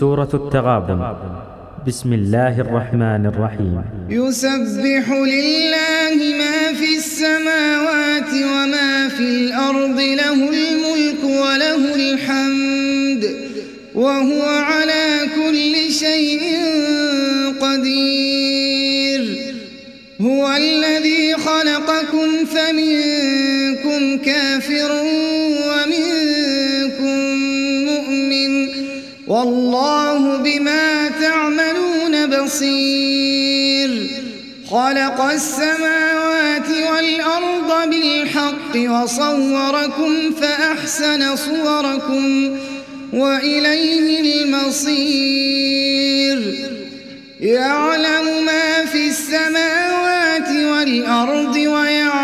سورة التغابن. بسم الله الرحمن الرحيم. يسبح لله ما في السماوات وما في الأرض له الملك وله الحمد وهو على كل شيء قدير. هو الذي خلقكم فمنكم كافر والله بما تعملون بصير. خلق السماوات والأرض بالحق وصوركم فأحسن صوركم وإليه المصير. يعلم ما في السماوات والأرض ويعلم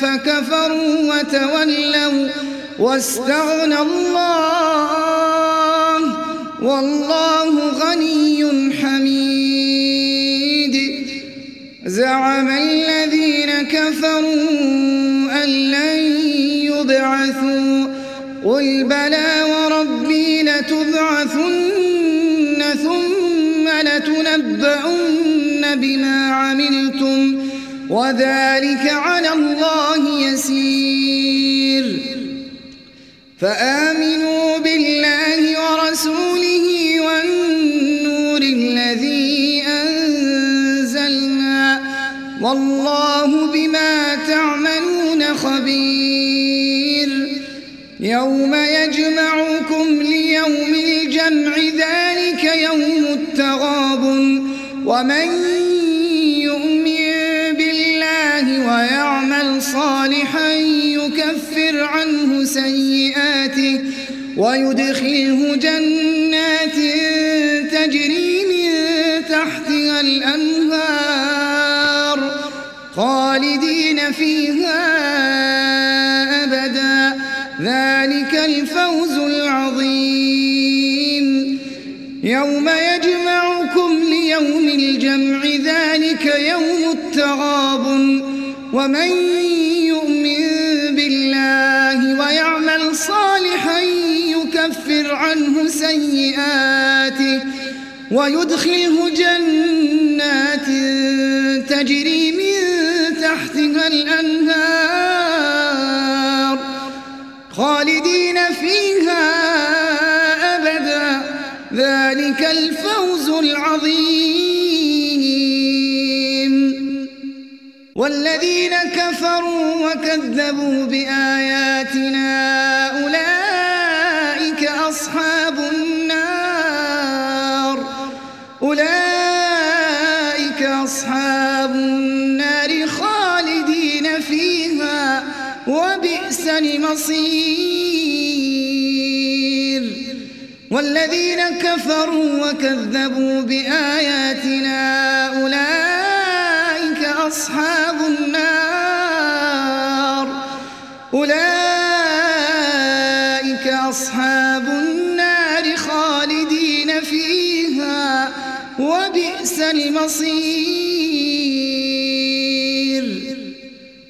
فكفروا وتولوا واستغنى الله والله غني حميد. زعم الذين كفروا أن لن يبعثوا. قل بلى وربي لتبعثن ثم لتنبؤن بما عملتم. وذلك على الله يسير. فآمنوا بالله ورسوله والنور الذي أنزلنا. والله بما تعملون خبير. يوم يجمعكم ليوم الجمع ذلك يوم التغاب ومن ويدخله جنات تجري من تحتها الأنهار خالدين فيها أبدا. ذلك الفوز العظيم. يوم يجمعكم ليوم الجمع ذلك يوم التغاب ومن يكفر عنه سيئاته ويدخله جنات تجري من تحتها الأنهار خالدين فيها أبدا. ذلك الفوز العظيم. والذين كفروا وكذبوا بآياتنا أولئك أصحاب النار خالدين فيها وبئس المصير. والذين كفروا وكذبوا بآياتنا أولئك أصحاب النار. أولئك أصحاب النار خالدين فيها وبئس المصير.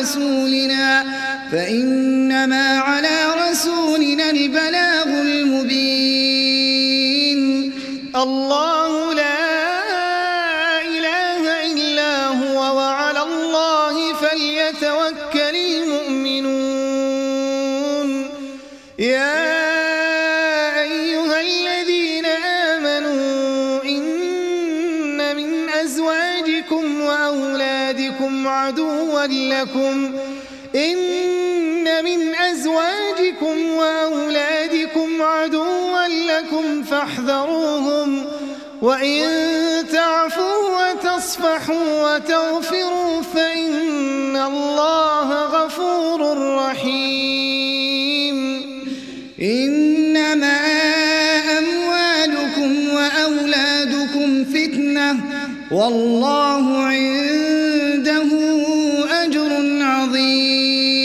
رسولنا فإنما على رسولنا البلاغ المبين. الله لا إله إلا هو وعلى الله فليتوكل المؤمنون. يا أيها الذين آمنوا إن من أزواجكم وأولادكم عدوا لكم إن من أزواجكم وأولادكم عدوا لكم فاحذروهم وإن تعفوا وتصفحوا وتغفروا فإن الله غفور رحيم إنما والله عنده أجر عظيم.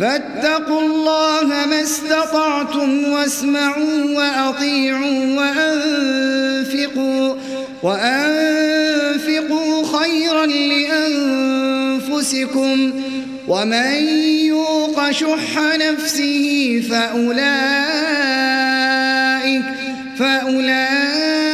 فاتقوا الله ما استطعتم واسمعوا وأطيعوا وأنفقوا وأنفقوا خيرا لأنفسكم. ومن يوق شح نفسه فأولئك فأولئك